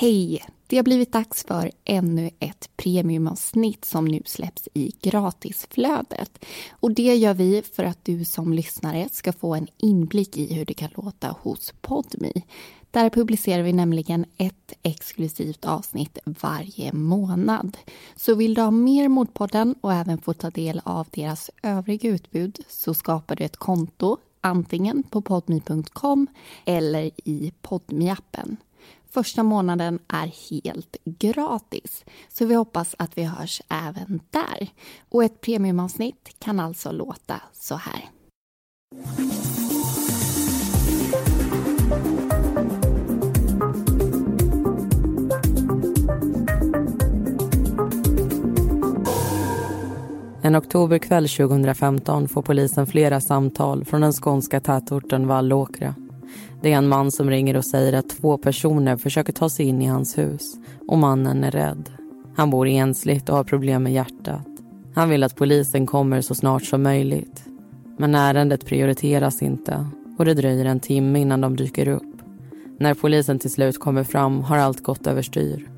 Hej! Det har blivit dags för ännu ett premiumavsnitt som nu släpps i gratisflödet. Och det gör vi för att du som lyssnare ska få en inblick i hur det kan låta hos Podme. Där publicerar vi nämligen ett exklusivt avsnitt varje månad. Så vill du ha mer Mordpodden och även få ta del av deras övriga utbud så skapar du ett konto antingen på podme.com eller i podme appen Första månaden är helt gratis, så vi hoppas att vi hörs även där. Och ett premiumavsnitt kan alltså låta så här. En oktoberkväll 2015 får polisen flera samtal från den skånska tätorten Vallåkra. Det är en man som ringer och säger att två personer försöker ta sig in i hans hus och mannen är rädd. Han bor ensligt och har problem med hjärtat. Han vill att polisen kommer så snart som möjligt. Men ärendet prioriteras inte och det dröjer en timme innan de dyker upp. När polisen till slut kommer fram har allt gått överstyr.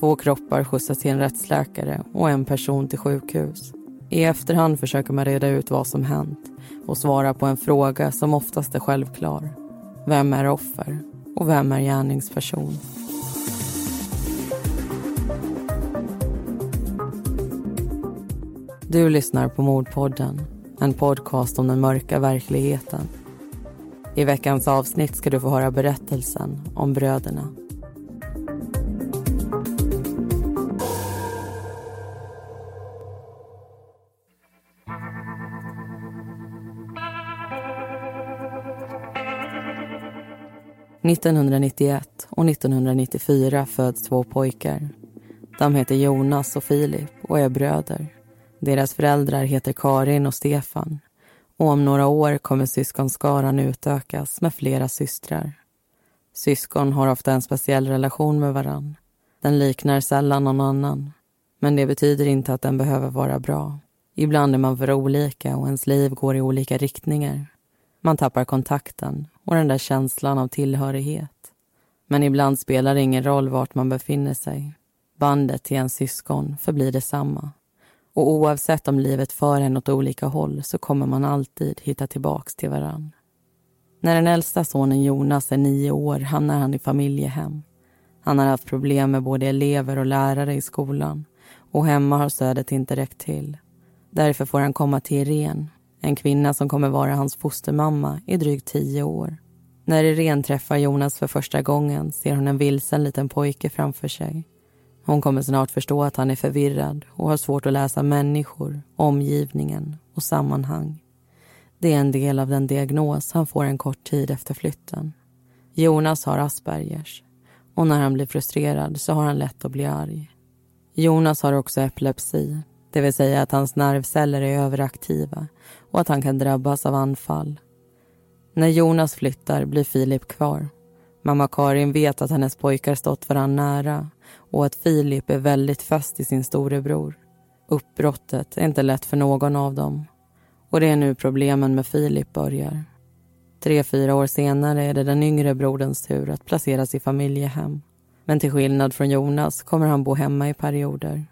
Två kroppar skjutsas till en rättsläkare och en person till sjukhus. I efterhand försöker man reda ut vad som hänt och svara på en fråga som oftast är självklar. Vem är offer och vem är gärningsperson? Du lyssnar på Mordpodden, en podcast om den mörka verkligheten. I veckans avsnitt ska du få höra berättelsen om bröderna 1991 och 1994 föds två pojkar. De heter Jonas och Filip och är bröder. Deras föräldrar heter Karin och Stefan. Och om några år kommer syskonskaran utökas med flera systrar. Syskon har ofta en speciell relation med varann. Den liknar sällan någon annan. Men det betyder inte att den behöver vara bra. Ibland är man för olika och ens liv går i olika riktningar. Man tappar kontakten och den där känslan av tillhörighet. Men ibland spelar det ingen roll vart man befinner sig. Bandet till ens syskon förblir detsamma. Och oavsett om livet för en åt olika håll så kommer man alltid hitta tillbaks till varann. När den äldsta sonen Jonas är nio år hamnar han i familjehem. Han har haft problem med både elever och lärare i skolan och hemma har stödet inte räckt till. Därför får han komma till Irene en kvinna som kommer vara hans fostermamma i drygt tio år. När Irene träffar Jonas för första gången ser hon en vilsen liten pojke framför sig. Hon kommer snart förstå att han är förvirrad och har svårt att läsa människor, omgivningen och sammanhang. Det är en del av den diagnos han får en kort tid efter flytten. Jonas har Aspergers och när han blir frustrerad så har han lätt att bli arg. Jonas har också epilepsi, det vill säga att hans nervceller är överaktiva och att han kan drabbas av anfall. När Jonas flyttar blir Filip kvar. Mamma Karin vet att hennes pojkar stått varandra nära och att Filip är väldigt fast i sin storebror. Uppbrottet är inte lätt för någon av dem. Och det är nu problemen med Filip börjar. Tre, fyra år senare är det den yngre broderns tur att placeras i familjehem. Men till skillnad från Jonas kommer han bo hemma i perioder.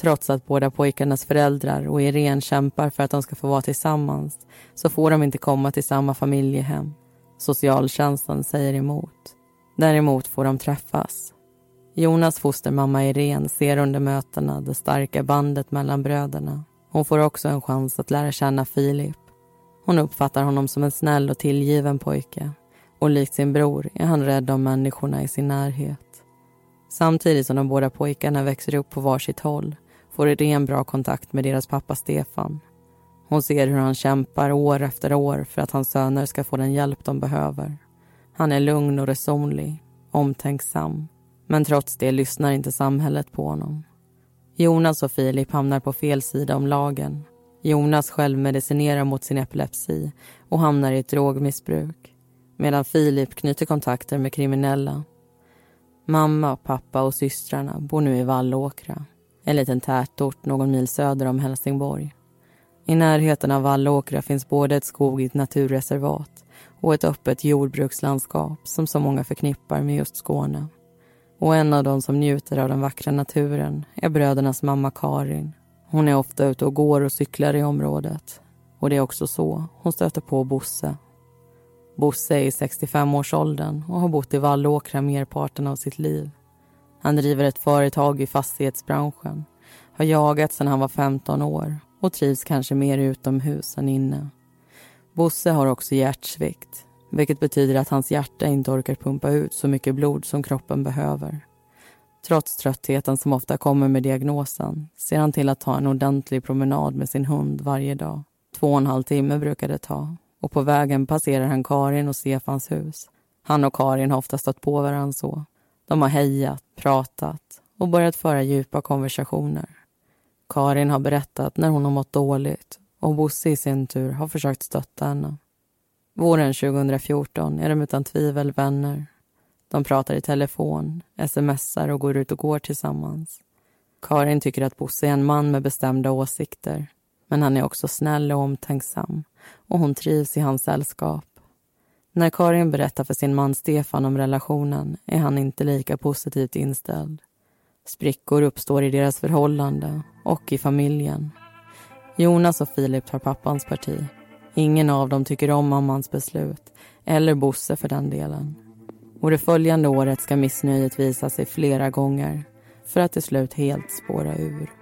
Trots att båda pojkarnas föräldrar och Irene kämpar för att de ska få vara tillsammans så får de inte komma till samma familjehem. Socialtjänsten säger emot. Däremot får de träffas. Jonas fostermamma Irene ser under mötena det starka bandet mellan bröderna. Hon får också en chans att lära känna Filip. Hon uppfattar honom som en snäll och tillgiven pojke och likt sin bror är han rädd om människorna i sin närhet. Samtidigt som de båda pojkarna växer upp på varsitt håll får Irene bra kontakt med deras pappa Stefan. Hon ser hur han kämpar år efter år för att hans söner ska få den hjälp de behöver. Han är lugn och resonlig, omtänksam. Men trots det lyssnar inte samhället på honom. Jonas och Filip hamnar på fel sida om lagen. Jonas självmedicinerar mot sin epilepsi och hamnar i ett drogmissbruk medan Filip knyter kontakter med kriminella. Mamma, pappa och systrarna bor nu i Vallåkra en liten tätort någon mil söder om Helsingborg. I närheten av Vallåkra finns både ett skogigt naturreservat och ett öppet jordbrukslandskap som så många förknippar med just Skåne. Och en av de som njuter av den vackra naturen är brödernas mamma Karin. Hon är ofta ute och går och cyklar i området. Och det är också så hon stöter på Bosse. Bosse är i 65-årsåldern och har bott i Vallåkra merparten av sitt liv. Han driver ett företag i fastighetsbranschen, har jagat sedan han var 15 år och trivs kanske mer utomhus än inne. Bosse har också hjärtsvikt vilket betyder att hans hjärta inte orkar pumpa ut så mycket blod som kroppen behöver. Trots tröttheten som ofta kommer med diagnosen ser han till att ta en ordentlig promenad med sin hund varje dag. Två och en halv timme brukar det ta och på vägen passerar han Karin och Stefans hus. Han och Karin har ofta stött på varandra så. De har hejat, pratat och börjat föra djupa konversationer. Karin har berättat när hon har mått dåligt och Bosse i sin tur har försökt stötta henne. Våren 2014 är de utan tvivel vänner. De pratar i telefon, smsar och går ut och går tillsammans. Karin tycker att Bosse är en man med bestämda åsikter. Men han är också snäll och omtänksam och hon trivs i hans sällskap. När Karin berättar för sin man Stefan om relationen är han inte lika positivt inställd. Sprickor uppstår i deras förhållande och i familjen. Jonas och Filip tar pappans parti Ingen av dem tycker om mammans beslut, eller Bosse för den delen. Och det följande året ska missnöjet visa sig flera gånger för att till slut helt spåra ur.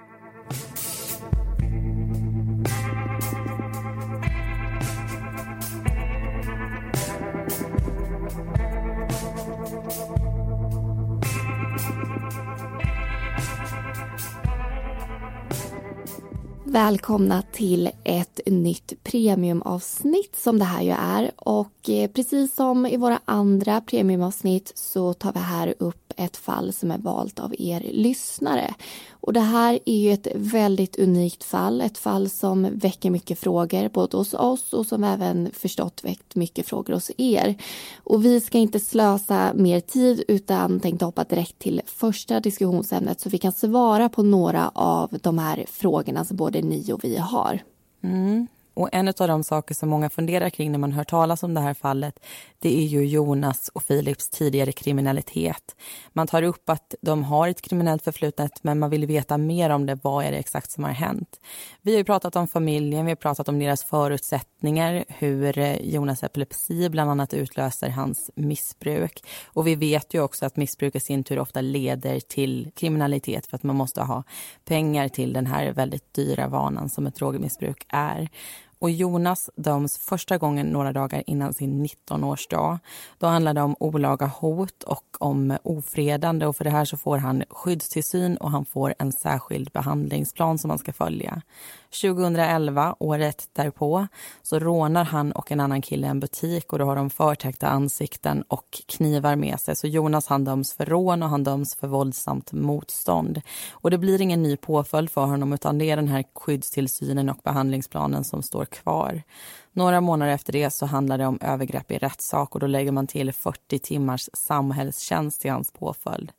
Välkomna till ett nytt premiumavsnitt som det här ju är. Och eh, precis som i våra andra premiumavsnitt så tar vi här upp ett fall som är valt av er lyssnare. Och det här är ju ett väldigt unikt fall, ett fall som väcker mycket frågor både hos oss och som även förstått väckt mycket frågor hos er. Och vi ska inte slösa mer tid utan tänkte hoppa direkt till första diskussionsämnet så vi kan svara på några av de här frågorna som både ni och vi har. Mm. Och en av de saker som många funderar kring när man hör talas om det här fallet, det är ju Jonas och Philips tidigare kriminalitet. Man tar upp att de har ett kriminellt förflutet, men man vill veta mer om det. Vad är det exakt som har hänt? Vi har ju pratat om familjen, vi har pratat om deras förutsättningar, hur eh, Jonas epilepsi bland annat utlöser hans missbruk. Och vi vet ju också att missbruk i sin tur ofta leder till kriminalitet för att man måste ha pengar till den här väldigt dyra vanan som ett drogmissbruk är. Och Jonas döms första gången några dagar innan sin 19-årsdag. Då handlar det om olaga hot och om ofredande och för det här så får han skyddstillsyn och han får en särskild behandlingsplan som han ska följa. 2011, året därpå, så rånar han och en annan kille en butik och då har de förtäckta ansikten och knivar med sig. Så Jonas han döms för rån och han döms för våldsamt motstånd. Och det blir ingen ny påföljd för honom utan det är den här skyddstillsynen och behandlingsplanen som står kvar. Några månader efter det så handlar det om övergrepp i rättssak och då lägger man till 40 timmars samhällstjänst i hans påföljd.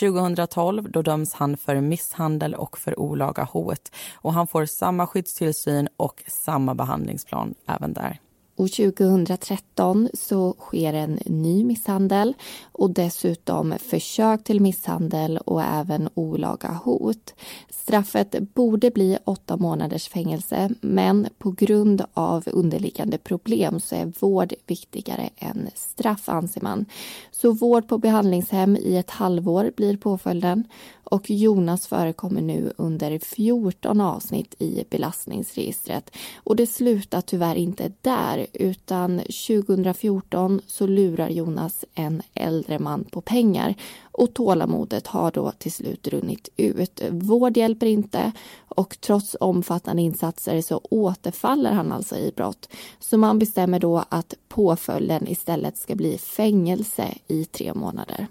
2012 då döms han för misshandel och för olaga hot och han får samma skyddstillsyn och samma behandlingsplan även där. Och 2013 så sker en ny misshandel och dessutom försök till misshandel och även olaga hot. Straffet borde bli åtta månaders fängelse men på grund av underliggande problem så är vård viktigare än straff anser man. Så vård på behandlingshem i ett halvår blir påföljden och Jonas förekommer nu under 14 avsnitt i belastningsregistret. Och det slutar tyvärr inte där utan 2014 så lurar Jonas en äldre man på pengar och tålamodet har då till slut runnit ut. Vård hjälper inte och trots omfattande insatser så återfaller han alltså i brott. Så man bestämmer då att påföljden istället ska bli fängelse i tre månader.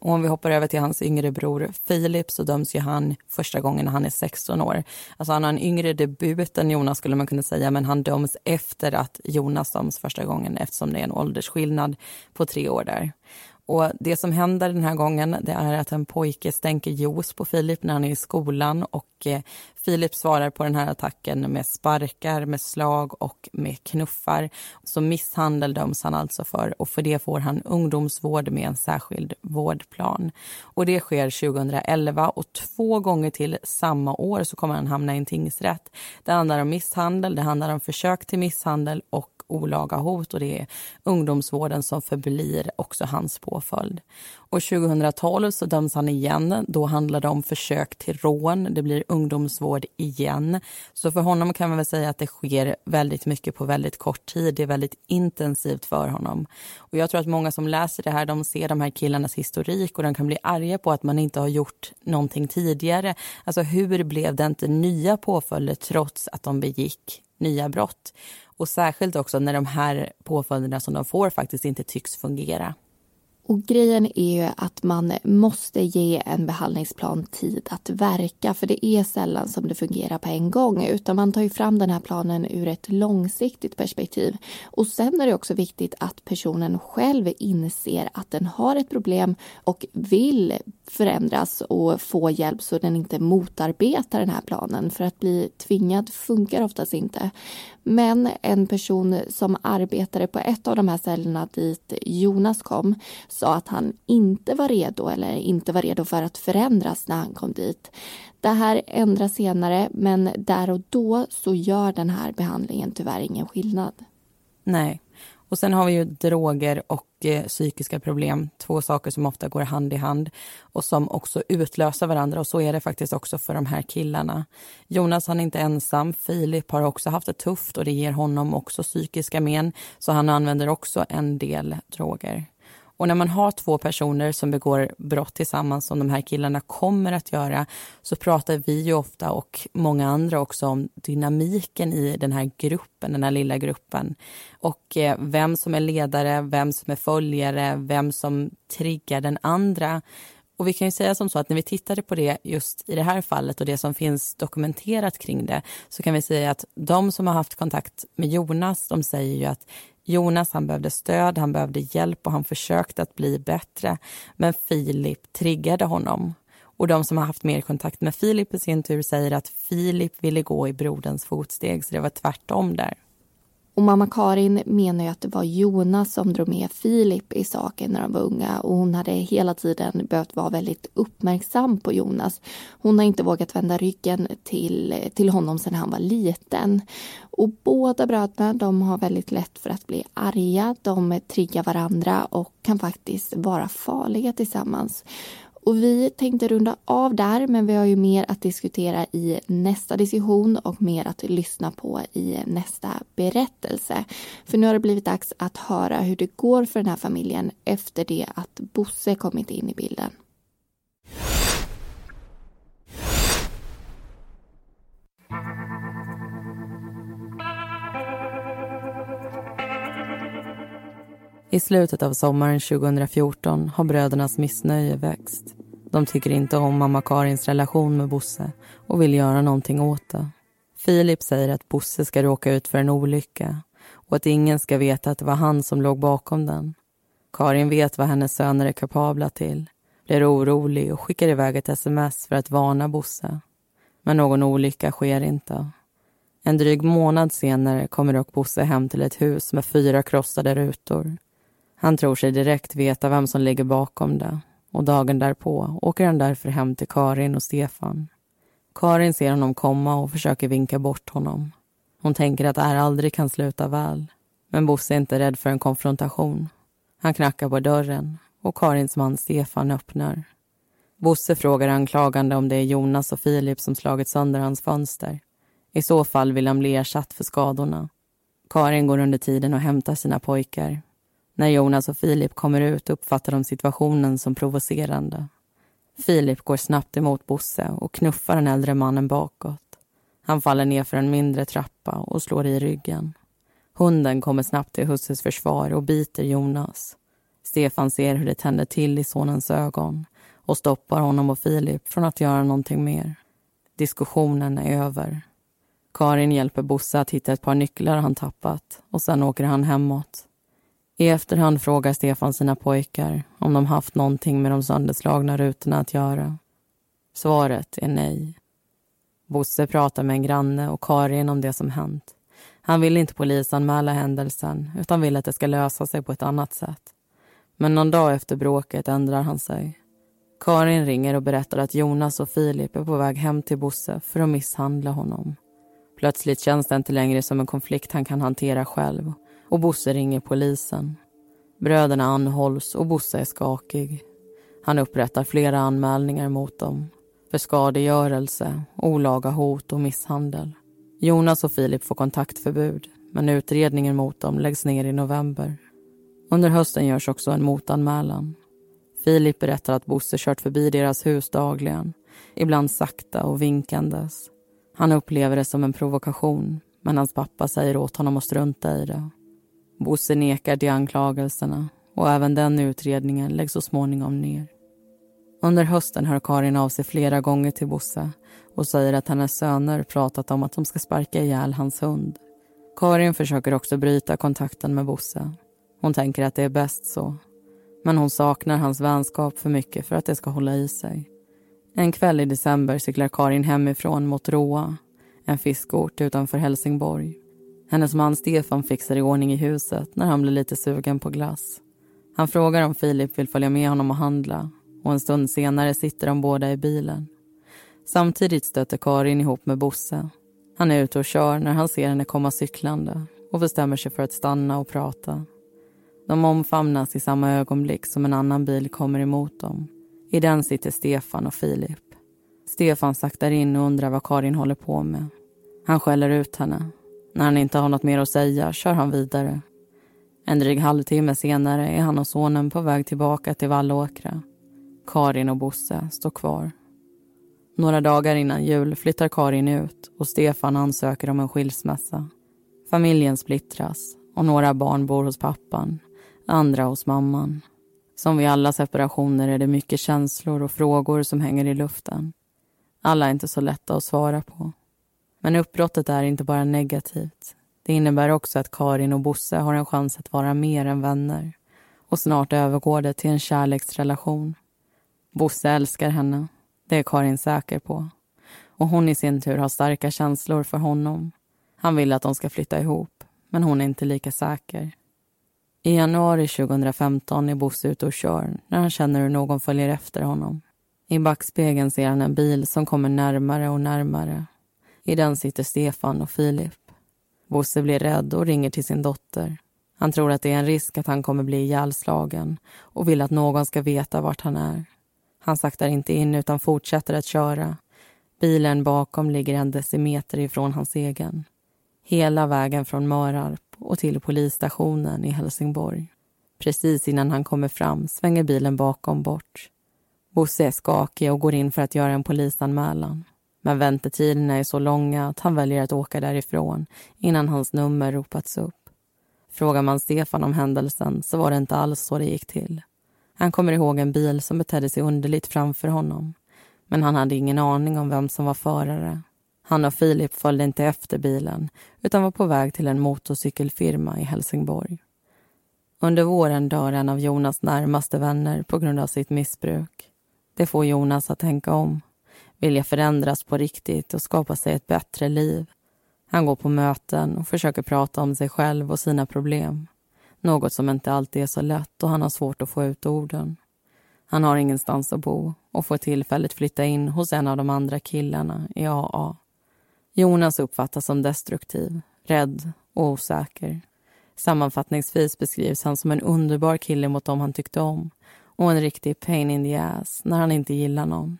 Och om vi hoppar över till hans yngre bror Filip så döms ju han första gången när han är 16 år. Alltså han har en yngre debut än Jonas skulle man kunna säga men han döms efter att Jonas döms första gången eftersom det är en åldersskillnad på tre år där. Och Det som händer den här gången det är att en pojke stänker juice på Filip när han är i skolan och eh, Filip svarar på den här attacken med sparkar, med slag och med knuffar. Så misshandel döms han alltså för och för det får han ungdomsvård med en särskild vårdplan. Och det sker 2011 och två gånger till samma år så kommer han hamna i en tingsrätt. Det handlar om misshandel, det handlar om försök till misshandel och olaga hot och det är ungdomsvården som förblir också hans påföljd. Och 2012 så döms han igen. Då handlar det om försök till rån. Det blir ungdomsvård igen. Så för honom kan man väl säga att det sker väldigt mycket på väldigt kort tid. Det är väldigt intensivt för honom. Och jag tror att många som läser det här, de ser de här killarnas historik och de kan bli arga på att man inte har gjort någonting tidigare. Alltså hur blev det inte nya påföljder trots att de begick nya brott? Och särskilt också när de här påföljderna som de får faktiskt inte tycks fungera. Och grejen är ju att man måste ge en behandlingsplan tid att verka för det är sällan som det fungerar på en gång utan man tar ju fram den här planen ur ett långsiktigt perspektiv. Och sen är det också viktigt att personen själv inser att den har ett problem och vill förändras och få hjälp så den inte motarbetar den här planen. För att bli tvingad funkar oftast inte. Men en person som arbetade på ett av de här ställena dit Jonas kom sa att han inte var redo eller inte var redo för att förändras när han kom dit. Det här ändras senare men där och då så gör den här behandlingen tyvärr ingen skillnad. Nej. Och sen har vi ju droger och eh, psykiska problem, två saker som ofta går hand i hand och som också utlöser varandra och så är det faktiskt också för de här killarna. Jonas han är inte ensam, Filip har också haft det tufft och det ger honom också psykiska men så han använder också en del droger. Och när man har två personer som begår brott tillsammans som de här killarna kommer att göra så pratar vi ju ofta och många andra också om dynamiken i den här gruppen, den här lilla gruppen. Och eh, vem som är ledare, vem som är följare, vem som triggar den andra. Och vi kan ju säga som så att när vi tittade på det just i det här fallet och det som finns dokumenterat kring det så kan vi säga att de som har haft kontakt med Jonas, de säger ju att Jonas han behövde stöd, han behövde hjälp och han försökte att bli bättre. Men Filip triggade honom. Och de som har haft mer kontakt med Filip i sin tur säger att Filip ville gå i broderns fotsteg, så det var tvärtom där. Och mamma Karin menar ju att det var Jonas som drog med Filip i saken när de var unga och hon hade hela tiden behövt vara väldigt uppmärksam på Jonas. Hon har inte vågat vända ryggen till, till honom sedan han var liten. Och båda bröderna de har väldigt lätt för att bli arga, de triggar varandra och kan faktiskt vara farliga tillsammans. Och vi tänkte runda av där, men vi har ju mer att diskutera i nästa diskussion och mer att lyssna på i nästa berättelse. För nu har det blivit dags att höra hur det går för den här familjen efter det att Bosse kommit in i bilden. I slutet av sommaren 2014 har brödernas missnöje växt. De tycker inte om mamma Karins relation med Bosse och vill göra någonting åt det. Filip säger att Bosse ska råka ut för en olycka och att ingen ska veta att det var han som låg bakom den. Karin vet vad hennes söner är kapabla till, blir orolig och skickar iväg ett sms för att varna Bosse. Men någon olycka sker inte. En dryg månad senare kommer dock Bosse hem till ett hus med fyra krossade rutor. Han tror sig direkt veta vem som ligger bakom det och dagen därpå åker han därför hem till Karin och Stefan. Karin ser honom komma och försöker vinka bort honom. Hon tänker att det här aldrig kan sluta väl. Men Bosse är inte rädd för en konfrontation. Han knackar på dörren och Karins man Stefan öppnar. Bosse frågar anklagande om det är Jonas och Filip som slagit sönder hans fönster. I så fall vill han bli ersatt för skadorna. Karin går under tiden och hämtar sina pojkar när Jonas och Filip kommer ut uppfattar de situationen som provocerande. Filip går snabbt emot Bosse och knuffar den äldre mannen bakåt. Han faller ner för en mindre trappa och slår i ryggen. Hunden kommer snabbt till husses försvar och biter Jonas. Stefan ser hur det tänder till i sonens ögon och stoppar honom och Filip från att göra någonting mer. Diskussionen är över. Karin hjälper Bosse att hitta ett par nycklar han tappat och sen åker han hemåt. I efterhand frågar Stefan sina pojkar om de haft någonting med de sönderslagna rutorna att göra. Svaret är nej. Bosse pratar med en granne och Karin om det som hänt. Han vill inte polisanmäla händelsen utan vill att det ska lösa sig på ett annat sätt. Men någon dag efter bråket ändrar han sig. Karin ringer och berättar att Jonas och Filip är på väg hem till Bosse för att misshandla honom. Plötsligt känns det inte längre som en konflikt han kan hantera själv och Bosse ringer polisen. Bröderna anhålls och Bosse är skakig. Han upprättar flera anmälningar mot dem för skadegörelse, olaga hot och misshandel. Jonas och Filip får kontaktförbud men utredningen mot dem läggs ner i november. Under hösten görs också en motanmälan. Filip berättar att Bosse kört förbi deras hus dagligen, ibland sakta och vinkandes. Han upplever det som en provokation men hans pappa säger åt honom att strunta i det. Bosse nekar till anklagelserna och även den utredningen läggs så småningom ner. Under hösten hör Karin av sig flera gånger till Bosse och säger att hennes söner pratat om att de ska sparka ihjäl hans hund. Karin försöker också bryta kontakten med Bosse. Hon tänker att det är bäst så. Men hon saknar hans vänskap för mycket för att det ska hålla i sig. En kväll i december cyklar Karin hemifrån mot Roa, en fiskort utanför Helsingborg. Hennes man Stefan fixar i ordning i huset när han blir lite sugen på glass. Han frågar om Filip vill följa med honom och handla och en stund senare sitter de båda i bilen. Samtidigt stöter Karin ihop med Bosse. Han är ute och kör när han ser henne komma cyklande och bestämmer sig för att stanna och prata. De omfamnas i samma ögonblick som en annan bil kommer emot dem. I den sitter Stefan och Filip. Stefan saktar in och undrar vad Karin håller på med. Han skäller ut henne. När han inte har något mer att säga kör han vidare. En dryg halvtimme senare är han och sonen på väg tillbaka till Vallåkra. Karin och Bosse står kvar. Några dagar innan jul flyttar Karin ut och Stefan ansöker om en skilsmässa. Familjen splittras och några barn bor hos pappan, andra hos mamman. Som vid alla separationer är det mycket känslor och frågor som hänger i luften. Alla är inte så lätta att svara på. Men uppbrottet är inte bara negativt. Det innebär också att Karin och Bosse har en chans att vara mer än vänner. Och snart övergår det till en kärleksrelation. Bosse älskar henne. Det är Karin säker på. Och hon i sin tur har starka känslor för honom. Han vill att de ska flytta ihop, men hon är inte lika säker. I januari 2015 är Bosse ute och kör när han känner hur någon följer efter honom. I backspegeln ser han en bil som kommer närmare och närmare. I den sitter Stefan och Filip. Bosse blir rädd och ringer till sin dotter. Han tror att det är en risk att han kommer bli ihjälslagen och vill att någon ska veta vart han är. Han saktar inte in utan fortsätter att köra. Bilen bakom ligger en decimeter ifrån hans egen. Hela vägen från Mörarp och till polisstationen i Helsingborg. Precis innan han kommer fram svänger bilen bakom bort. Bosse är skakig och går in för att göra en polisanmälan. Men väntetiderna är så långa att han väljer att åka därifrån innan hans nummer ropats upp. Frågar man Stefan om händelsen så var det inte alls så det gick till. Han kommer ihåg en bil som betedde sig underligt framför honom. Men han hade ingen aning om vem som var förare. Han och Filip följde inte efter bilen utan var på väg till en motorcykelfirma i Helsingborg. Under våren dör en av Jonas närmaste vänner på grund av sitt missbruk. Det får Jonas att tänka om, vilja förändras på riktigt och skapa sig ett bättre liv. Han går på möten och försöker prata om sig själv och sina problem. Något som inte alltid är så lätt och han har svårt att få ut orden. Han har ingenstans att bo och får tillfälligt flytta in hos en av de andra killarna i AA. Jonas uppfattas som destruktiv, rädd och osäker. Sammanfattningsvis beskrivs han som en underbar kille mot dem han tyckte om och en riktig pain in the ass när han inte gillar någon.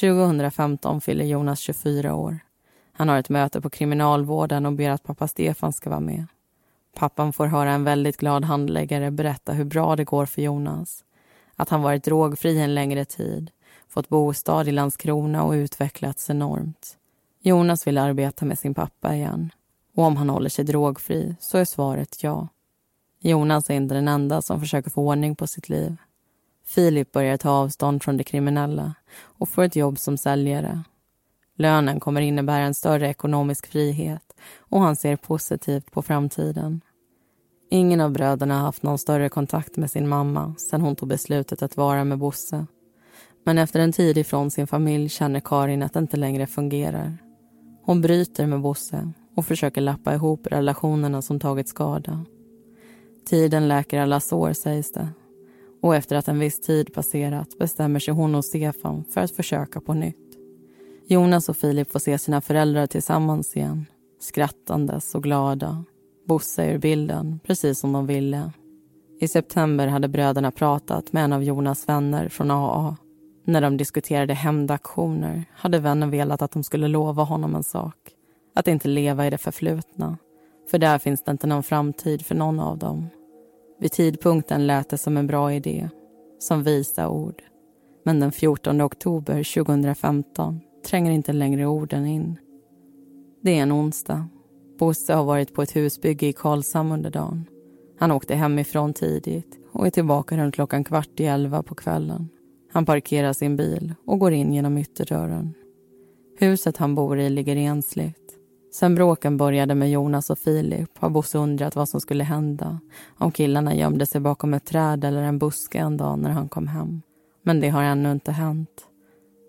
2015 fyller Jonas 24 år. Han har ett möte på kriminalvården och ber att pappa Stefan ska vara med. Pappan får höra en väldigt glad handläggare berätta hur bra det går för Jonas. Att han varit drogfri en längre tid, fått bostad i Landskrona och utvecklats enormt. Jonas vill arbeta med sin pappa igen. Och om han håller sig drogfri så är svaret ja. Jonas är inte den enda som försöker få ordning på sitt liv. Filip börjar ta avstånd från det kriminella och får ett jobb som säljare. Lönen kommer innebära en större ekonomisk frihet och han ser positivt på framtiden. Ingen av bröderna har haft någon större kontakt med sin mamma sen hon tog beslutet att vara med Bosse. Men efter en tid ifrån sin familj känner Karin att det inte längre fungerar. Hon bryter med Bosse och försöker lappa ihop relationerna som tagit skada. Tiden läker alla sår, sägs det. Och efter att en viss tid passerat bestämmer sig hon och Stefan för att försöka på nytt. Jonas och Filip får se sina föräldrar tillsammans igen. Skrattandes och glada. Bosse ur bilden, precis som de ville. I september hade bröderna pratat med en av Jonas vänner från AA. När de diskuterade hämndaktioner hade vännen velat att de skulle lova honom en sak. Att inte leva i det förflutna. För där finns det inte någon framtid för någon av dem. Vid tidpunkten lät det som en bra idé. Som visa ord. Men den 14 oktober 2015 tränger inte längre orden in. Det är en onsdag. Bosse har varit på ett husbygge i Karlshamn under dagen. Han åkte hemifrån tidigt och är tillbaka runt klockan kvart i elva på kvällen. Han parkerar sin bil och går in genom ytterdörren. Huset han bor i ligger ensligt. Sen bråken började med Jonas och Filip har Bosse undrat vad som skulle hända om killarna gömde sig bakom ett träd eller en buske en dag när han kom hem. Men det har ännu inte hänt.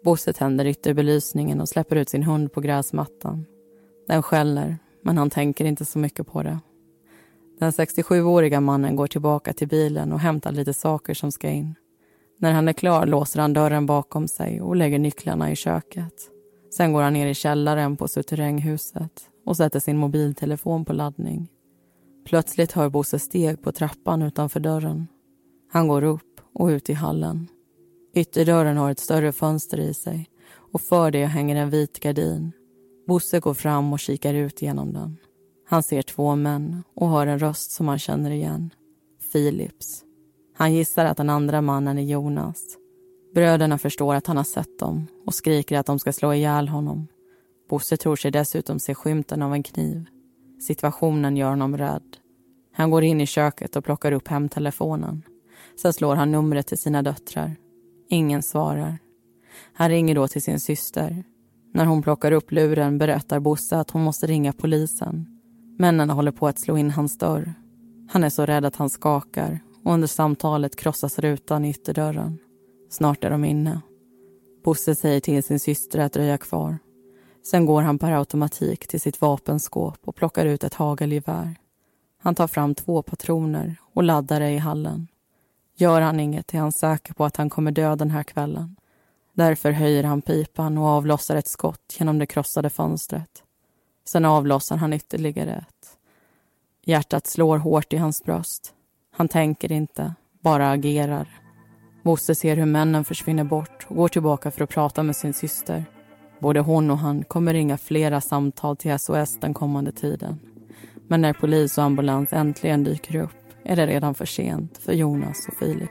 Bosse tänder ytterbelysningen och släpper ut sin hund på gräsmattan. Den skäller, men han tänker inte så mycket på det. Den 67-åriga mannen går tillbaka till bilen och hämtar lite saker som ska in. När han är klar låser han dörren bakom sig och lägger nycklarna i köket. Sen går han ner i källaren på suterränghuset och sätter sin mobiltelefon på laddning. Plötsligt hör Bosse steg på trappan utanför dörren. Han går upp och ut i hallen. Ytterdörren har ett större fönster i sig och för det hänger en vit gardin. Bosse går fram och kikar ut genom den. Han ser två män och hör en röst som han känner igen. Philips. Han gissar att den andra mannen är Jonas. Bröderna förstår att han har sett dem och skriker att de ska slå ihjäl honom. Bosse tror sig dessutom se skymten av en kniv. Situationen gör honom rädd. Han går in i köket och plockar upp hemtelefonen. Sen slår han numret till sina döttrar. Ingen svarar. Han ringer då till sin syster. När hon plockar upp luren berättar Bosse att hon måste ringa polisen. Männen håller på att slå in hans dörr. Han är så rädd att han skakar och under samtalet krossas rutan i ytterdörren. Snart är de inne. Bosse säger till sin syster att dröja kvar. Sen går han per automatik till sitt vapenskåp och plockar ut ett hagelgevär. Han tar fram två patroner och laddar det i hallen. Gör han inget är han säker på att han kommer dö den här kvällen. Därför höjer han pipan och avlossar ett skott genom det krossade fönstret. Sen avlossar han ytterligare ett. Hjärtat slår hårt i hans bröst. Han tänker inte, bara agerar. Bosse ser hur männen försvinner bort och går tillbaka för att prata med sin syster. Både hon och han kommer ringa flera samtal till SOS den kommande tiden. Men när polis och ambulans äntligen dyker upp är det redan för sent för Jonas och Filip.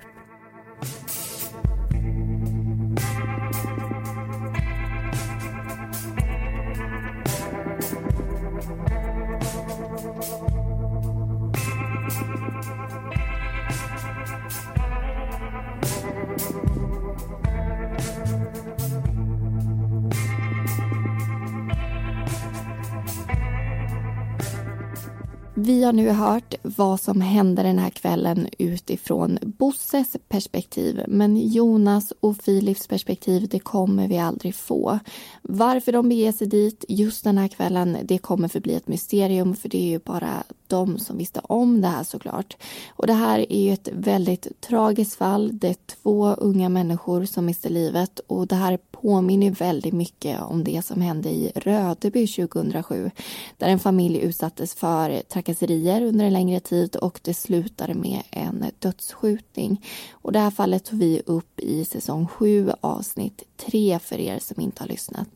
Har nu hört vad som hände den här kvällen utifrån Bosses perspektiv. Men Jonas och Filips perspektiv, det kommer vi aldrig få. Varför de beger sig dit just den här kvällen, det kommer förbli ett mysterium för det är ju bara de som visste om det här såklart. Och det här är ju ett väldigt tragiskt fall. Det är två unga människor som mister livet och det här påminner väldigt mycket om det som hände i Rödeby 2007 där en familj utsattes för trakasserier under en längre tid och det slutade med en dödsskjutning. Och det här fallet tog vi upp i säsong 7 avsnitt 3 för er som inte har lyssnat.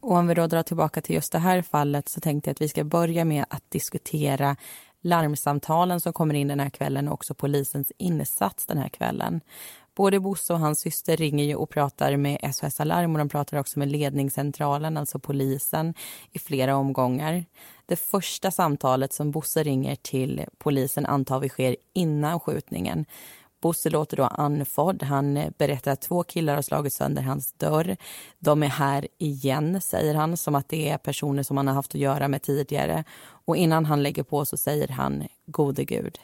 Och om vi då drar tillbaka till just det här fallet så tänkte jag att vi ska börja med att diskutera larmsamtalen som kommer in den här kvällen och också polisens insats den här kvällen. Både Bosse och hans syster ringer ju och pratar med SOS Alarm och de pratar också med ledningscentralen, alltså polisen, i flera omgångar. Det första samtalet som Bosse ringer till polisen antar vi sker innan skjutningen. Bosse låter då andfådd. Han berättar att två killar har slagit sönder hans dörr. De är här igen, säger han, som att det är personer som han har haft att göra med tidigare. Och innan han lägger på så säger han, gode gud,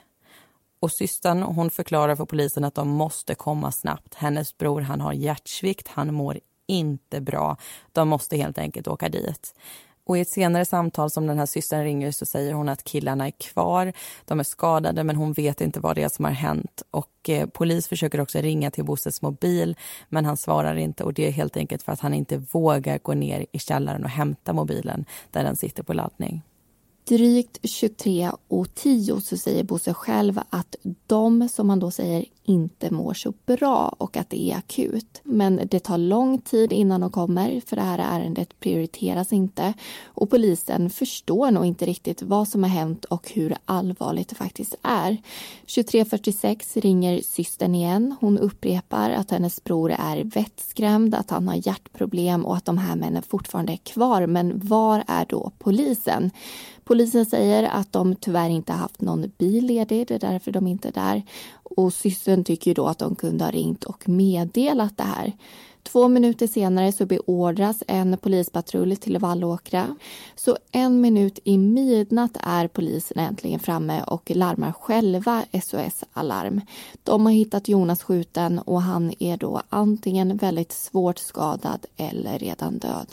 och systern hon förklarar för polisen att de måste komma snabbt. Hennes bror han har hjärtsvikt, han mår inte bra. De måste helt enkelt åka dit. Och I ett senare samtal som den här systern ringer så säger hon att killarna är kvar. De är skadade, men hon vet inte vad det är som har hänt. Och eh, Polis försöker också ringa till Bosses mobil, men han svarar inte. Och Det är helt enkelt för att han inte vågar gå ner i källaren och hämta mobilen där den sitter på laddning. Drygt 23 och 10 så säger Bosse själv att de, som han då säger, inte mår så bra och att det är akut. Men det tar lång tid innan de kommer för det här ärendet prioriteras inte och polisen förstår nog inte riktigt vad som har hänt och hur allvarligt det faktiskt är. 23.46 ringer systern igen. Hon upprepar att hennes bror är vettskrämd, att han har hjärtproblem och att de här männen fortfarande är kvar. Men var är då polisen? Polisen säger att de tyvärr inte haft någon bil ledig, det är därför de inte är där. Och systern tycker då att de kunde ha ringt och meddelat det här. Två minuter senare så beordras en polispatrull till Vallåkra. Så en minut i midnatt är polisen äntligen framme och larmar själva SOS Alarm. De har hittat Jonas skjuten och han är då antingen väldigt svårt skadad eller redan död.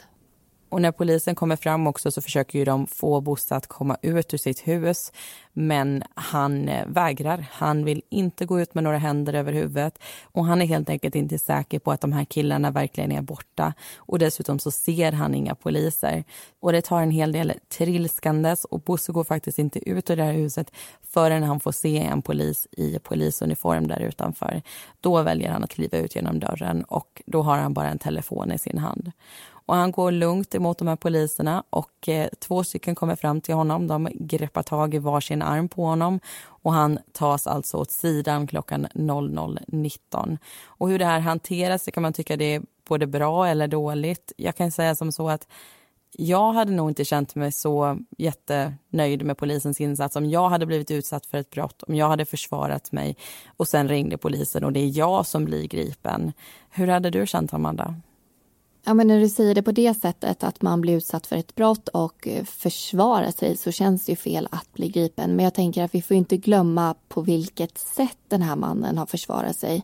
Och när polisen kommer fram också så försöker ju de få Bosse att komma ut ur sitt hus. Men han eh, vägrar. Han vill inte gå ut med några händer över huvudet. Och han är helt enkelt inte säker på att de här killarna verkligen är borta. Och dessutom så ser han inga poliser. Och det tar en hel del trilskandes och Bosse går faktiskt inte ut ur det här huset förrän han får se en polis i polisuniform där utanför. Då väljer han att kliva ut genom dörren och då har han bara en telefon i sin hand. Och han går lugnt emot de här poliserna och eh, två stycken kommer fram till honom. De greppar tag i varsin arm på honom och han tas alltså åt sidan klockan 00.19. Och hur det här hanteras det kan man tycka det är både bra eller dåligt. Jag kan säga som så att jag hade nog inte känt mig så jättenöjd med polisens insats om jag hade blivit utsatt för ett brott, om jag hade försvarat mig och sen ringde polisen och det är jag som blir gripen. Hur hade du känt, Amanda? Ja, men när du säger det på det sättet, att man blir utsatt för ett brott och eh, försvarar sig, så känns det ju fel att bli gripen. Men jag tänker att vi får inte glömma på vilket sätt den här mannen har försvarat sig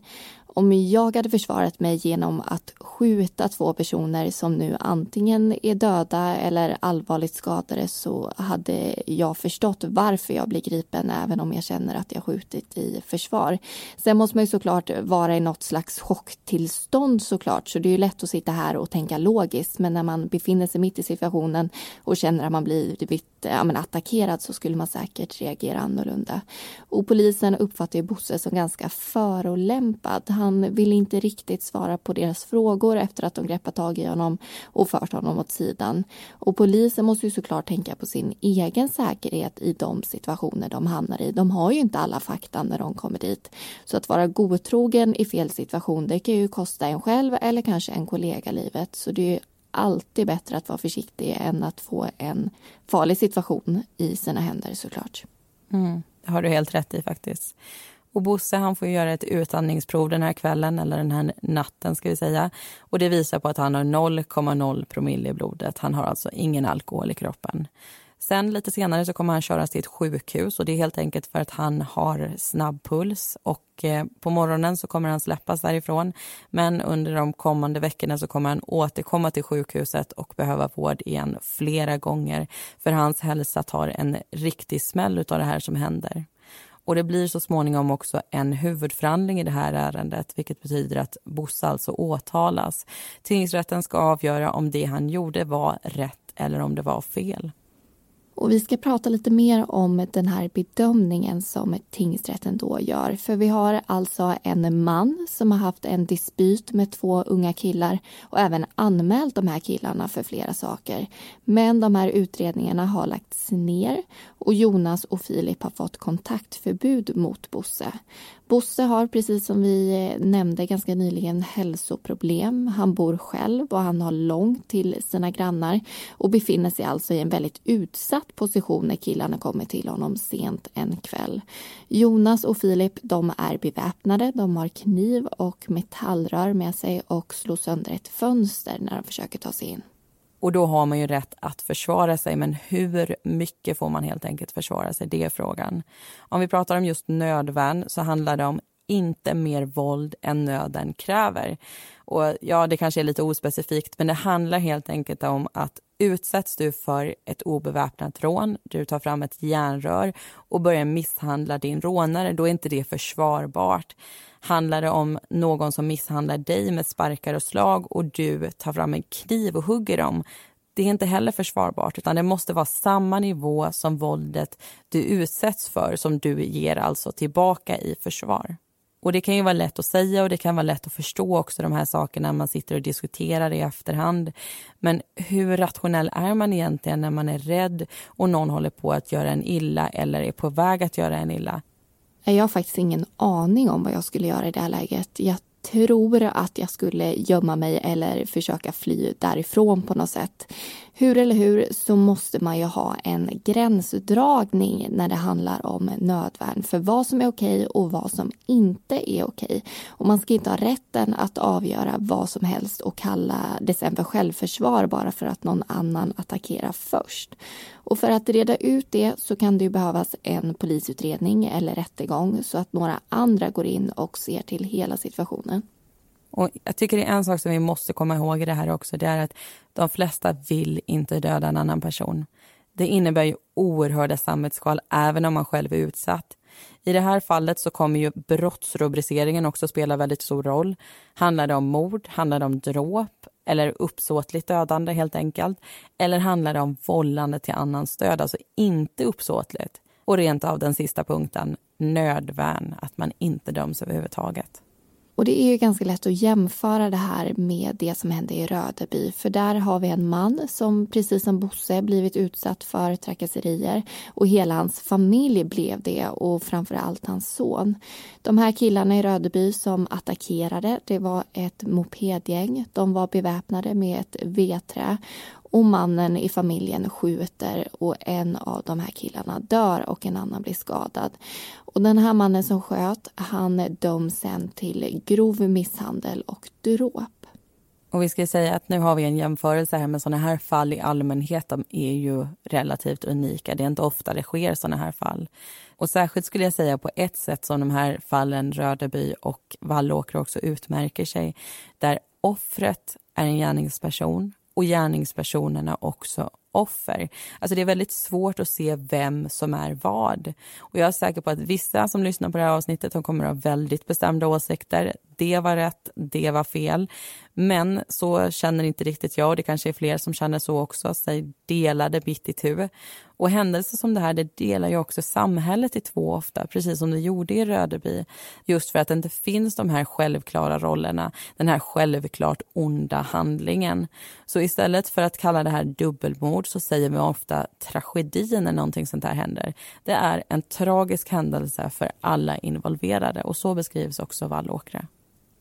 om jag hade försvarat mig genom att skjuta två personer som nu antingen är döda eller allvarligt skadade så hade jag förstått varför jag blir gripen även om jag känner att jag skjutit i försvar. Sen måste man ju såklart vara i något slags chocktillstånd såklart så det är ju lätt att sitta här och tänka logiskt men när man befinner sig mitt i situationen och känner att man blivit Eh, ja, men attackerad så skulle man säkert reagera annorlunda. Och polisen uppfattar ju Bosse som ganska förolämpad. Han vill inte riktigt svara på deras frågor efter att de greppat tag i honom och fört honom åt sidan. Och polisen måste ju såklart tänka på sin egen säkerhet i de situationer de hamnar i. De har ju inte alla fakta när de kommer dit. Så att vara godtrogen i fel situation, det kan ju kosta en själv eller kanske en kollega livet. Så det är alltid bättre att vara försiktig än att få en farlig situation i sina händer såklart. Mm, det har du helt rätt i faktiskt. Och Bosse han får göra ett utandningsprov den här kvällen, eller den här natten ska vi säga. Och det visar på att han har 0,0 promille i blodet. Han har alltså ingen alkohol i kroppen. Sen lite senare så kommer han köras till ett sjukhus och det är helt enkelt för att han har snabb puls och eh, på morgonen så kommer han släppas därifrån. Men under de kommande veckorna så kommer han återkomma till sjukhuset och behöva vård igen flera gånger för hans hälsa tar en riktig smäll av det här som händer. Och det blir så småningom också en huvudförhandling i det här ärendet vilket betyder att Bosse alltså åtalas. Tingsrätten ska avgöra om det han gjorde var rätt eller om det var fel. Och vi ska prata lite mer om den här bedömningen som tingsrätten då gör. För vi har alltså en man som har haft en dispyt med två unga killar och även anmält de här killarna för flera saker. Men de här utredningarna har lagts ner och Jonas och Filip har fått kontaktförbud mot Bosse. Bosse har precis som vi eh, nämnde ganska nyligen hälsoproblem. Han bor själv och han har långt till sina grannar och befinner sig alltså i en väldigt utsatt position när killarna kommer till honom sent en kväll. Jonas och Filip de är beväpnade. De har kniv och metallrör med sig och slår sönder ett fönster när de försöker ta sig in. Och då har man ju rätt att försvara sig, men hur mycket får man helt enkelt försvara sig? Det är frågan. Om vi pratar om just nödvärn så handlar det om inte mer våld än nöden kräver. Och ja, det kanske är lite ospecifikt, men det handlar helt enkelt om att utsätts du för ett obeväpnat rån, du tar fram ett järnrör och börjar misshandla din rånare, då är inte det försvarbart. Handlar det om någon som misshandlar dig med sparkar och slag och du tar fram en kniv och hugger dem, det är inte heller försvarbart utan det måste vara samma nivå som våldet du utsätts för som du ger alltså tillbaka i försvar. Och det kan ju vara lätt att säga och det kan vara lätt att förstå också de här sakerna när man sitter och diskuterar i efterhand. Men hur rationell är man egentligen när man är rädd och någon håller på att göra en illa eller är på väg att göra en illa? Jag har faktiskt ingen aning om vad jag skulle göra i det här läget. Jag tror att jag skulle gömma mig eller försöka fly därifrån på något sätt. Hur eller hur så måste man ju ha en gränsdragning när det handlar om nödvärn för vad som är okej och vad som inte är okej. Och man ska inte ha rätten att avgöra vad som helst och kalla det sen för självförsvar bara för att någon annan attackerar först. Och för att reda ut det så kan det ju behövas en polisutredning eller rättegång så att några andra går in och ser till hela situationen. Och jag tycker det är en sak som vi måste komma ihåg i det här också. Det är att de flesta vill inte döda en annan person. Det innebär ju oerhörda samvetskval även om man själv är utsatt. I det här fallet så kommer ju brottsrubriceringen också spela väldigt stor roll. Handlar det om mord? Handlar det om dråp? Eller uppsåtligt dödande helt enkelt? Eller handlar det om vållande till annans död, alltså inte uppsåtligt? Och rent av den sista punkten, nödvärn, att man inte döms överhuvudtaget. Och det är ju ganska lätt att jämföra det här med det som hände i Rödeby. För där har vi en man som precis som Bosse blivit utsatt för trakasserier. Och hela hans familj blev det och framför allt hans son. De här killarna i Rödeby som attackerade, det var ett mopedgäng. De var beväpnade med ett vedträ och mannen i familjen skjuter och en av de här killarna dör och en annan blir skadad. Och den här mannen som sköt, han döms sen till grov misshandel och dråp. Och vi ska säga att nu har vi en jämförelse här med sådana här fall i allmänhet. De är ju relativt unika. Det är inte ofta det sker sådana här fall. Och särskilt skulle jag säga på ett sätt som de här fallen Rödeby och Vallåkra också utmärker sig. Där offret är en gärningsperson och gärningspersonerna också offer. Alltså det är väldigt svårt att se vem som är vad. Och jag är säker på att vissa som lyssnar på det här avsnittet de kommer att ha väldigt bestämda åsikter. Det var rätt, det var fel. Men så känner inte riktigt jag och det kanske är fler som känner så också, sig delade mitt i tu. Och händelser som det här det delar ju också samhället i två ofta, precis som det gjorde i Rödeby. Just för att det inte finns de här självklara rollerna, den här självklart onda handlingen. Så istället för att kalla det här dubbelmord så säger vi ofta tragedi när någonting sånt här händer. Det är en tragisk händelse för alla involverade och så beskrivs också Vallåkra.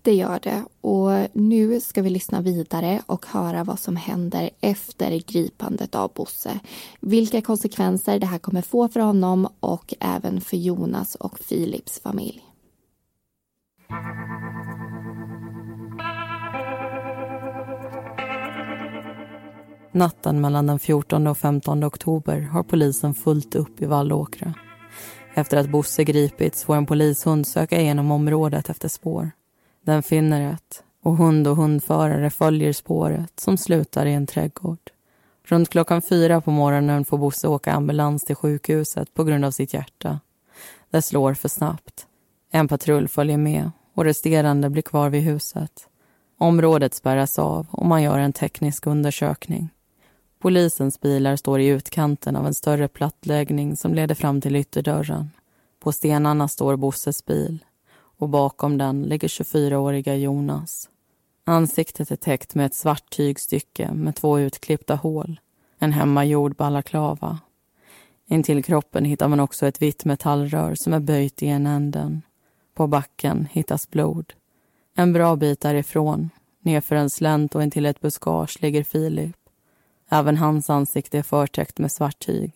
Det gör det. Och nu ska vi lyssna vidare och höra vad som händer efter gripandet av Bosse. Vilka konsekvenser det här kommer få för honom och även för Jonas och Filips familj. Natten mellan den 14 och 15 oktober har polisen fullt upp i Vallåkra. Efter att Bosse gripits får en polishund söka igenom området efter spår. Den finner ett och hund och hundförare följer spåret som slutar i en trädgård. Runt klockan fyra på morgonen får Bosse åka ambulans till sjukhuset på grund av sitt hjärta. Det slår för snabbt. En patrull följer med och resterande blir kvar vid huset. Området spärras av och man gör en teknisk undersökning. Polisens bilar står i utkanten av en större plattläggning som leder fram till ytterdörren. På stenarna står Bosses bil och bakom den ligger 24-åriga Jonas. Ansiktet är täckt med ett svart tygstycke med två utklippta hål, en hemmagjord balaklava. Intill kroppen hittar man också ett vitt metallrör som är böjt i en änden. På backen hittas blod. En bra bit därifrån, nerför en slänt och intill ett buskage, ligger Filip. Även hans ansikte är förtäckt med svart tyg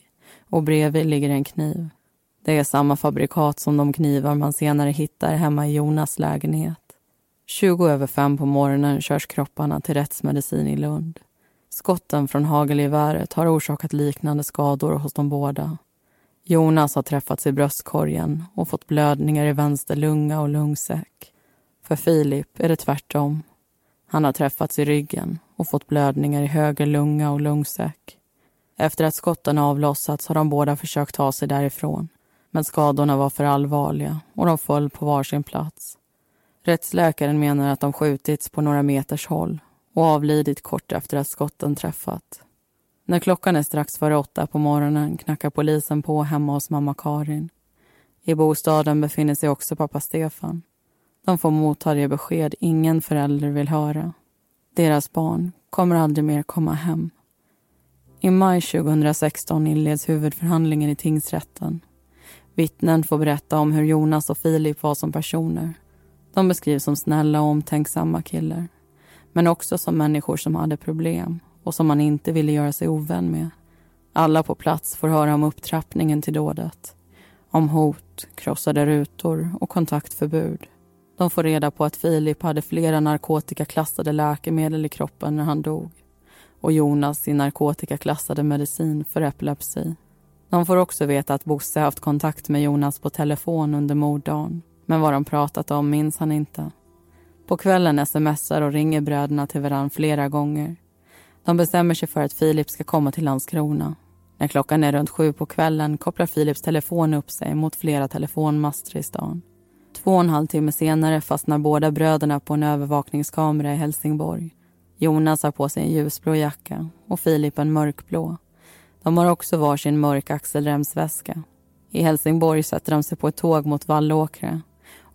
och bredvid ligger en kniv. Det är samma fabrikat som de knivar man senare hittar hemma i Jonas lägenhet. 20 över fem på morgonen körs kropparna till rättsmedicin i Lund. Skotten från hagelgeväret har orsakat liknande skador hos de båda. Jonas har träffats i bröstkorgen och fått blödningar i vänster lunga och lungsäck. För Filip är det tvärtom. Han har träffats i ryggen och fått blödningar i höger lunga och lungsäck. Efter att skotten avlossats har de båda försökt ta sig därifrån. Men skadorna var för allvarliga och de föll på varsin plats. Rättsläkaren menar att de skjutits på några meters håll och avlidit kort efter att skotten träffat. När klockan är strax före åtta på morgonen knackar polisen på hemma hos mamma Karin. I bostaden befinner sig också pappa Stefan. De får motta det besked ingen förälder vill höra. Deras barn kommer aldrig mer komma hem. I maj 2016 inleds huvudförhandlingen i tingsrätten. Vittnen får berätta om hur Jonas och Filip var som personer. De beskrivs som snälla och omtänksamma killar. Men också som människor som hade problem och som man inte ville göra sig ovän med. Alla på plats får höra om upptrappningen till dådet. Om hot, krossade rutor och kontaktförbud. De får reda på att Filip hade flera narkotikaklassade läkemedel i kroppen när han dog och Jonas sin narkotikaklassade medicin för epilepsi. De får också veta att Bosse haft kontakt med Jonas på telefon under morddagen. Men vad de pratat om minns han inte. På kvällen smsar och ringer bröderna till varann flera gånger. De bestämmer sig för att Filip ska komma till Landskrona. När klockan är runt sju på kvällen kopplar Filips telefon upp sig mot flera telefonmaster i stan. Två och en halv timme senare fastnar båda bröderna på en övervakningskamera i Helsingborg. Jonas har på sig en ljusblå jacka och Filip en mörkblå. De har också varsin mörk axelremsväska. I Helsingborg sätter de sig på ett tåg mot Vallåkra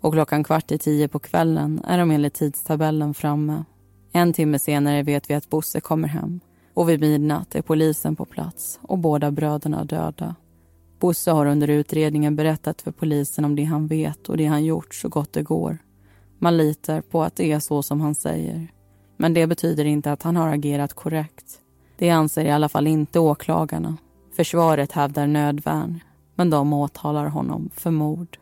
och klockan kvart i tio på kvällen är de enligt tidstabellen framme. En timme senare vet vi att Bosse kommer hem och vid midnatt är polisen på plats och båda bröderna döda. Bosse har under utredningen berättat för polisen om det han vet och det han gjort så gott det går. Man litar på att det är så som han säger. Men det betyder inte att han har agerat korrekt. Det anser i alla fall inte åklagarna. Försvaret hävdar nödvärn, men de åtalar honom för mord.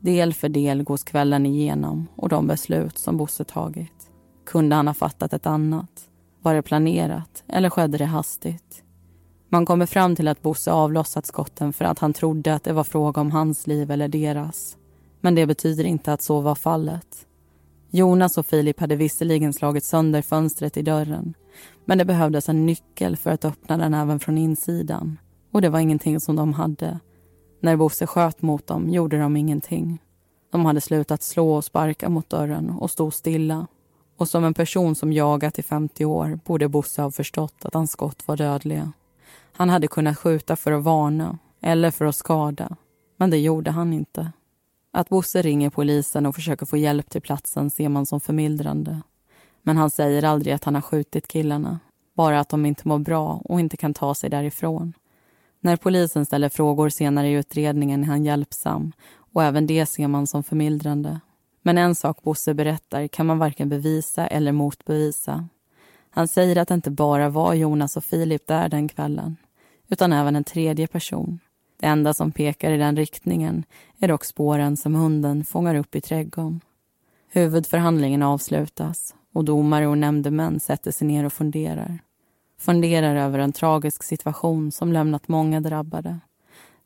Del för del gås kvällen igenom och de beslut som Bosse tagit. Kunde han ha fattat ett annat? Var det planerat eller skedde det hastigt? Man kommer fram till att Bosse avlossat skotten för att han trodde att det var fråga om hans liv eller deras. Men det betyder inte att så var fallet. Jonas och Filip hade visserligen slagit sönder fönstret i dörren men det behövdes en nyckel för att öppna den även från insidan. Och det var ingenting som de hade. När Bosse sköt mot dem gjorde de ingenting. De hade slutat slå och sparka mot dörren och stod stilla. Och som en person som jagat i 50 år borde Bosse ha förstått att hans skott var dödliga. Han hade kunnat skjuta för att varna eller för att skada. Men det gjorde han inte. Att Bosse ringer polisen och försöker få hjälp till platsen ser man som förmildrande. Men han säger aldrig att han har skjutit killarna. Bara att de inte mår bra och inte kan ta sig därifrån. När polisen ställer frågor senare i utredningen är han hjälpsam och även det ser man som förmildrande. Men en sak Bosse berättar kan man varken bevisa eller motbevisa. Han säger att det inte bara var Jonas och Filip där den kvällen utan även en tredje person. Det enda som pekar i den riktningen är dock spåren som hunden fångar upp i trädgården. Huvudförhandlingen avslutas och domare och nämndemän sätter sig ner och funderar. Funderar över en tragisk situation som lämnat många drabbade.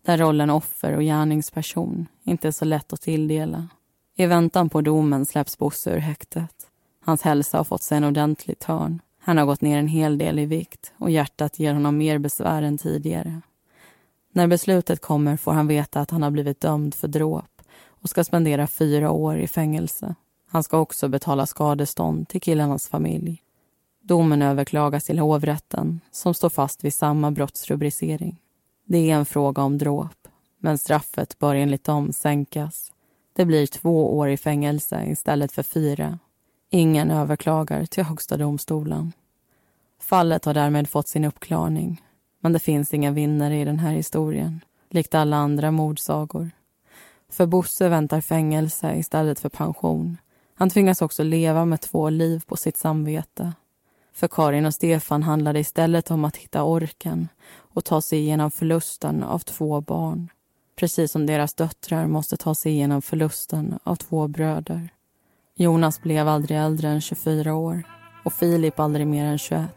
Där rollen offer och gärningsperson inte är så lätt att tilldela. I väntan på domen släpps Bosse ur häktet. Hans hälsa har fått sig en ordentlig törn. Han har gått ner en hel del i vikt och hjärtat ger honom mer besvär än tidigare. När beslutet kommer får han veta att han har blivit dömd för dråp och ska spendera fyra år i fängelse. Han ska också betala skadestånd till killarnas familj. Domen överklagas till hovrätten som står fast vid samma brottsrubricering. Det är en fråga om dråp, men straffet bör enligt dem sänkas. Det blir två år i fängelse istället för fyra. Ingen överklagar till Högsta domstolen. Fallet har därmed fått sin uppklarning. Men det finns ingen vinnare i den här historien, likt alla andra mordsagor. För Bosse väntar fängelse istället för pension han tvingas också leva med två liv på sitt samvete. För Karin och Stefan handlar det istället om att hitta orken och ta sig igenom förlusten av två barn. Precis som deras döttrar måste ta sig igenom förlusten av två bröder. Jonas blev aldrig äldre än 24 år och Filip aldrig mer än 21.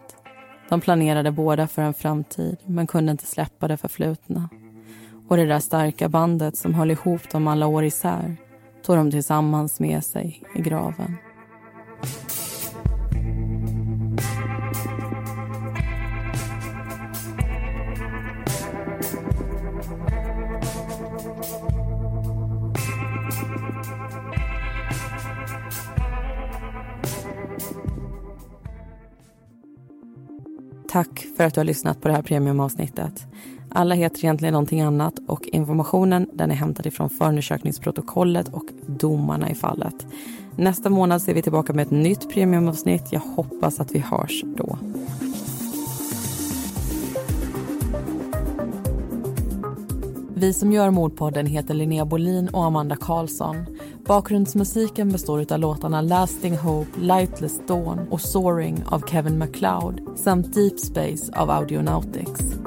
De planerade båda för en framtid men kunde inte släppa det förflutna. Och det där starka bandet som höll ihop dem alla år isär tog de tillsammans med sig i graven. Tack för att du har lyssnat på det här premiumavsnittet. Alla heter egentligen någonting annat och informationen den är hämtad ifrån förundersökningsprotokollet och domarna i fallet. Nästa månad ser vi tillbaka med ett nytt premiumavsnitt. Jag hoppas att vi hörs då. Vi som gör Mordpodden heter Linnea Bolin och Amanda Karlsson. Bakgrundsmusiken består av låtarna Lasting Hope, Lightless Dawn och Soaring av Kevin MacLeod samt Deep Space av Audionautics.